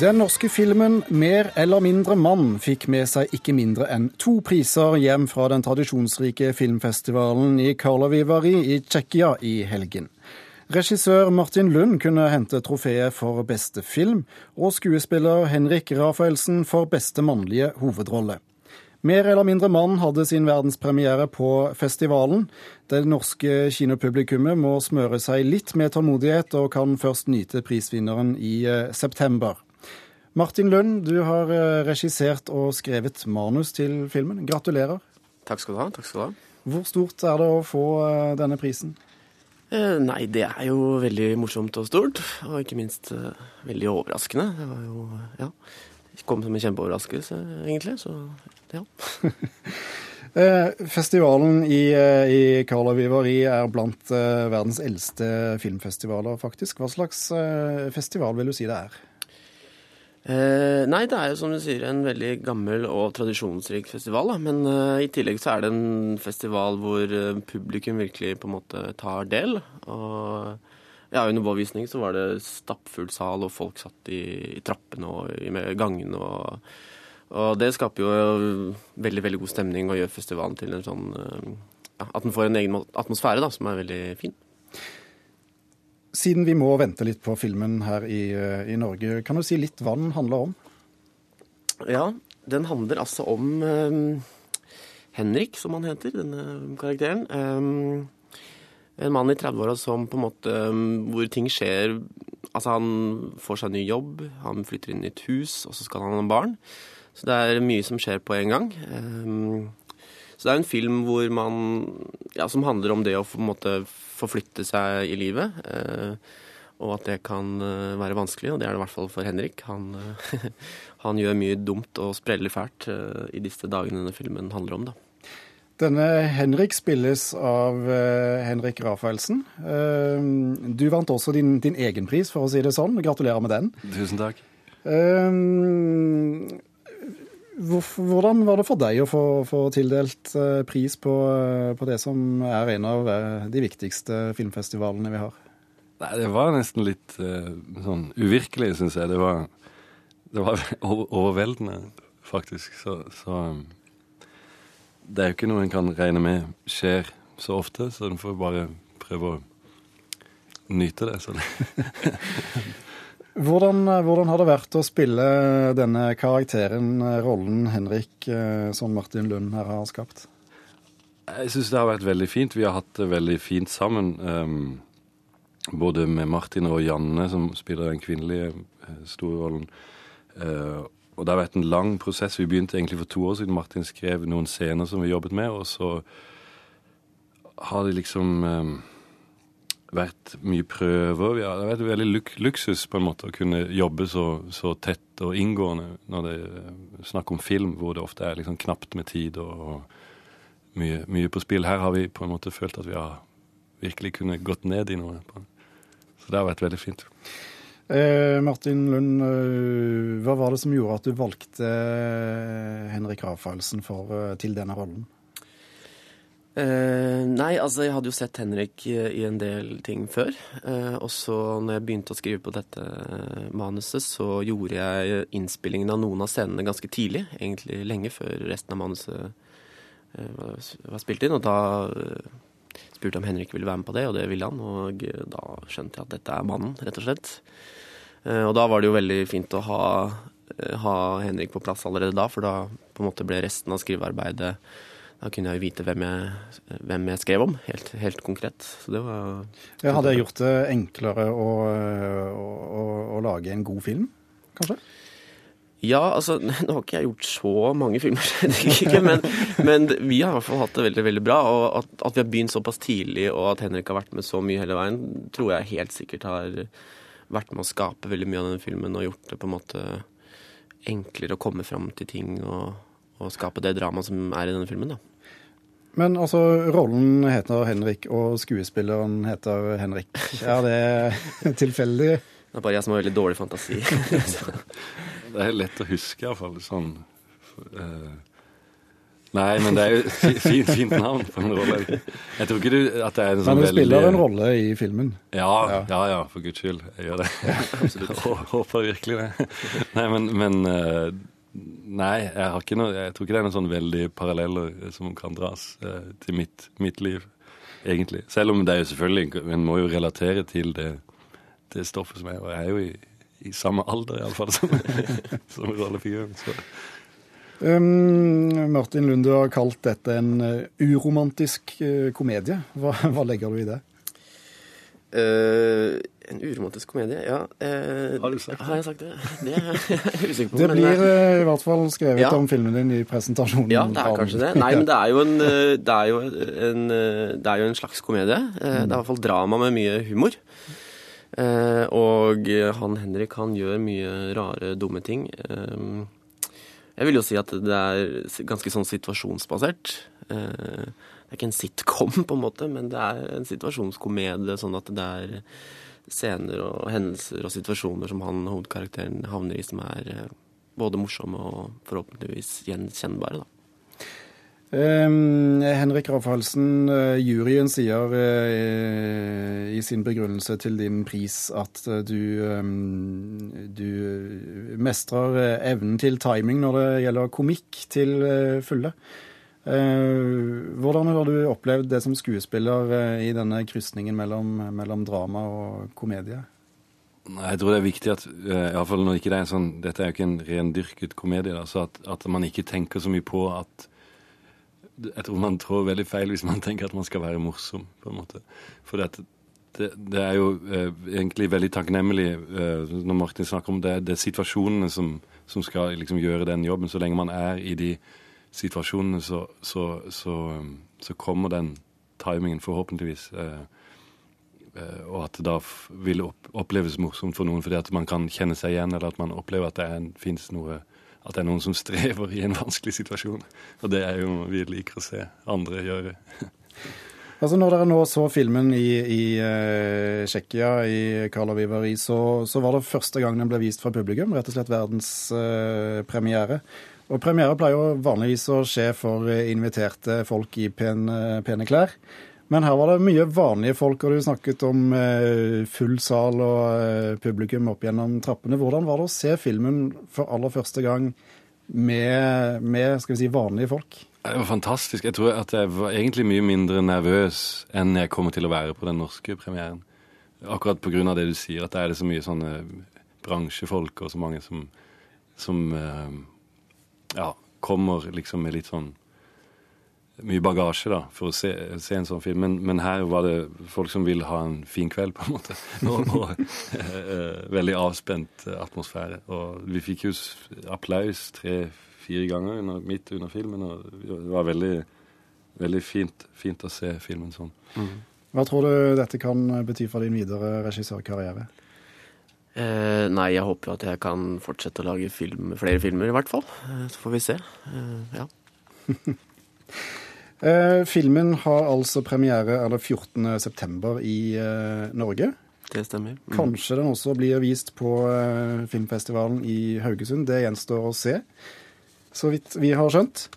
Den norske filmen 'Mer eller mindre mann' fikk med seg ikke mindre enn to priser hjem fra den tradisjonsrike filmfestivalen i Karlovivari i Tsjekkia i helgen. Regissør Martin Lund kunne hente trofeet for beste film, og skuespiller Henrik Rafaelsen for beste mannlige hovedrolle. Mer eller mindre mann hadde sin verdenspremiere på festivalen. Det norske kinopublikummet må smøre seg litt med tålmodighet, og kan først nyte prisvinneren i eh, september. Martin Lund, du har eh, regissert og skrevet manus til filmen. Gratulerer. Takk skal du ha. takk skal du ha. Hvor stort er det å få eh, denne prisen? Eh, nei, det er jo veldig morsomt og stort. Og ikke minst eh, veldig overraskende. Det var jo ja, kom som en kjempeoverraskelse, egentlig. Så ja. Eh, festivalen i, i Karlovy Vary er blant verdens eldste filmfestivaler, faktisk. Hva slags festival vil du si det er? Eh, nei, det er jo som du sier en veldig gammel og tradisjonsrik festival. Da. Men eh, i tillegg så er det en festival hvor eh, publikum virkelig på en måte tar del. Og ja, under vår visning så var det stappfull sal, og folk satt i, i trappene og i gangene. Og, og, det skaper jo veldig, veldig god stemning og gjør festivalen til en sånn eh, ja, At den får en egen atmosfære da, som er veldig fin. Siden vi må vente litt på filmen her i, eh, i, Norge, kan du si litt hva den handler om? Ja, den handler altså om um, Henrik, som han heter, denne karakteren. Um, en mann i 30-åra som på en måte um, Hvor ting skjer Altså, han får seg ny jobb, han flytter inn i et hus, og så skal han ha barn. Så det er mye som skjer på en gang. så det er en film hvor man Ja, som handler om det å på en måte forflytte seg i livet. Eh, og at det kan eh, være vanskelig, og det er det i hvert fall for Henrik. Han, eh, han gjør mye dumt og spreller fælt i disse dagene denne filmen handler om. da. Denne Henrik spilles av Henrik Rafaelsen. du vant også din, din, egen pris, for å si det sånn. Gratulerer med den. Tusen takk. Hvordan var det for deg å få, få tildelt eh, pris på, eh, på, det som er en av eh, de viktigste filmfestivalene vi har? Nei, Det var nesten litt sånn uvirkelig, syns jeg. Det var, det var overveldende, faktisk. Så, så, Det er jo ikke noe en kan regne med skjer så ofte, så en får bare prøve å nyte det. Hvordan, eh, hvordan, har det vært å spille denne karakteren, eh, rollen Henrik, eh, som Martin Lund her har skapt? Jeg syns det har vært veldig fint. Vi har hatt det veldig fint sammen. Um, både med Martin og Janne, som spiller den kvinnelige store rollen. Og det har vært en lang prosess. Vi begynte egentlig for to år siden. Martin skrev noen scener som vi jobbet med, og så har de liksom um, vært mye prøver. Ja, det har vært veldig luk luksus på en måte å kunne jobbe så, så, tett og inngående når det er snakk om film, hvor det ofte er liksom knapt med tid og, og mye, mye, på spill. Her har vi på en måte følt at vi har virkelig kunnet gått ned i noe. Så det har vært veldig fint. Eh, Martin Lund, eh, hva var det som gjorde at du valgte Henrik Rafaelsen eh, til denne rollen? Uh, nei, altså jeg hadde jo sett Henrik i, i en del ting før. Uh, og så når jeg begynte å skrive på dette manuset, så gjorde jeg innspillingen av noen av scenene ganske tidlig. Egentlig lenge før resten av manuset uh, var, spilt inn. Og da spurte jeg om Henrik ville være med på det, og det ville han. Og da skjønte jeg at dette er mannen, rett og slett. og da var det jo veldig fint å ha, ha Henrik på plass allerede da, for da på en måte ble resten av skrivearbeidet da kunne jeg jo vite hvem jeg, hvem jeg skrev om, helt, helt, konkret. Så det var ja, Hadde det gjort det enklere å, å, å, å, lage en god film, kanskje? Ja, altså Nå har ikke jeg gjort så mange filmer, ikke, men, men, vi har i hvert fall hatt det veldig veldig bra. Og at, at, vi har begynt såpass tidlig, og at Henrik har vært med så mye hele veien, tror jeg helt sikkert har vært med å skape veldig mye av denne filmen og gjort det på en måte enklere å komme fram til ting og, og skape det dramaet som er i denne filmen. da. Men altså, rollen heter Henrik, og skuespilleren heter Henrik. Er det tilfeldig? Det er bare jeg som har veldig dårlig fantasi. det er lett å huske, iallfall. Sånn uh, Nei, men det er jo fint, fint navn på en rolle. Jeg tror ikke du, at det er en sånn Men du veldig spiller en rolle i filmen. Ja, ja, ja, for guds skyld. Jeg gjør det. Jeg håper virkelig det. Nei, men, men eh, Nei, jeg, har ikke noe, jeg tror ikke det er noen sånn veldig paralleller som kan dras eh, til mitt, mitt liv, egentlig. Selv om det er jo selvfølgelig En må jo relatere til det, det stoffet som er. Og jeg er jo i, i samme alder, iallfall, som, som rollefiguren. Um, Martin Lund, har kalt dette en uh, uromantisk uh, komedie. Hva, hva, legger du i det? Uh, en uromantisk komedie, ja. har du sagt det? Har jeg sagt det? Det er jeg usikker på. Det blir i hvert fall skrevet ja. om filmen din i presentasjonen. Ja, det er kanskje det. Nei, men det er jo en, det er jo en, det er jo en slags komedie. Det er i hvert fall drama med mye humor. Og han Henrik, han gjør mye rare, dumme ting. Jeg vil jo si at det er ganske sånn situasjonsbasert. Det er ikke en sitcom, på en måte, men det er en situasjonskomedie, sånn at det er scener og hendelser og situasjoner som han hovedkarakteren havner i, som er både morsomme og forhåpentligvis gjenkjennbare. da. Um, Henrik Rafaelsen, uh, juryen sier uh, i sin begrunnelse til din pris at du, um, du mestrer evnen til timing når det gjelder komikk til fulle. Hvordan har du opplevd det som skuespiller i denne krysningen mellom, mellom, drama og komedie? Jeg tror det er viktig at i fall når ikke det er sånn, Dette er jo ikke en rendyrket komedie. Da, så at, at man ikke tenker så mye på at jeg tror man trår veldig feil hvis man tenker at man skal være morsom. på en måte. For det, det, det er jo eh, egentlig veldig takknemlig eh, når Martin snakker om det. Det er situasjonene som, som skal liksom gjøre den jobben. Så lenge man er i de situasjonene, så, så, så, så kommer den timingen forhåpentligvis. Eh, og at det da vil oppleves morsomt for noen fordi at man kan kjenne seg igjen, eller at man opplever at det fins noe at det er noen som strever i en vanskelig situasjon. Og det er jo noe vi liker å se andre gjøre. Altså Når dere nå så filmen i, i uh, Tsjekkia, i Karlovy så, så, var det første gang den ble vist fra publikum. Rett og slett verdenspremiere. Uh, og premiere pleier jo vanligvis å skje for inviterte folk i pene, pene klær. Men her var det mye vanlige folk, og du snakket om eh, full sal og eh, publikum opp gjennom trappene. Hvordan var det å se filmen for aller første gang med, med skal vi si, vanlige folk? Det var fantastisk. Jeg tror at jeg var egentlig mye mindre nervøs enn jeg kommer til å være på den norske premieren. Akkurat pga. det du sier, at det er så mye sånne bransjefolk og så mange som, som eh, ja, kommer liksom med litt sånn mye bagasje da, for å se, se en sånn film. Men, men, her var det folk som ville ha en fin kveld, på en måte. Og, og eh, veldig avspent atmosfære. Og vi fikk jo applaus tre-fire ganger under, midt under filmen, og det var veldig, veldig fint, fint, å se filmen sånn. Mm. Hva tror du dette kan bety for din videre regissørkarriere? Eh, nei, jeg håper jo at jeg kan fortsette å lage film, flere filmer, i hvert fall. Eh, så får vi se. Eh, ja. Eh, filmen har altså premiere er 14.9. i eh, Norge. Det stemmer. Mm. Kanskje den også blir vist på eh, filmfestivalen i Haugesund. Det gjenstår å se, så vidt vi har skjønt.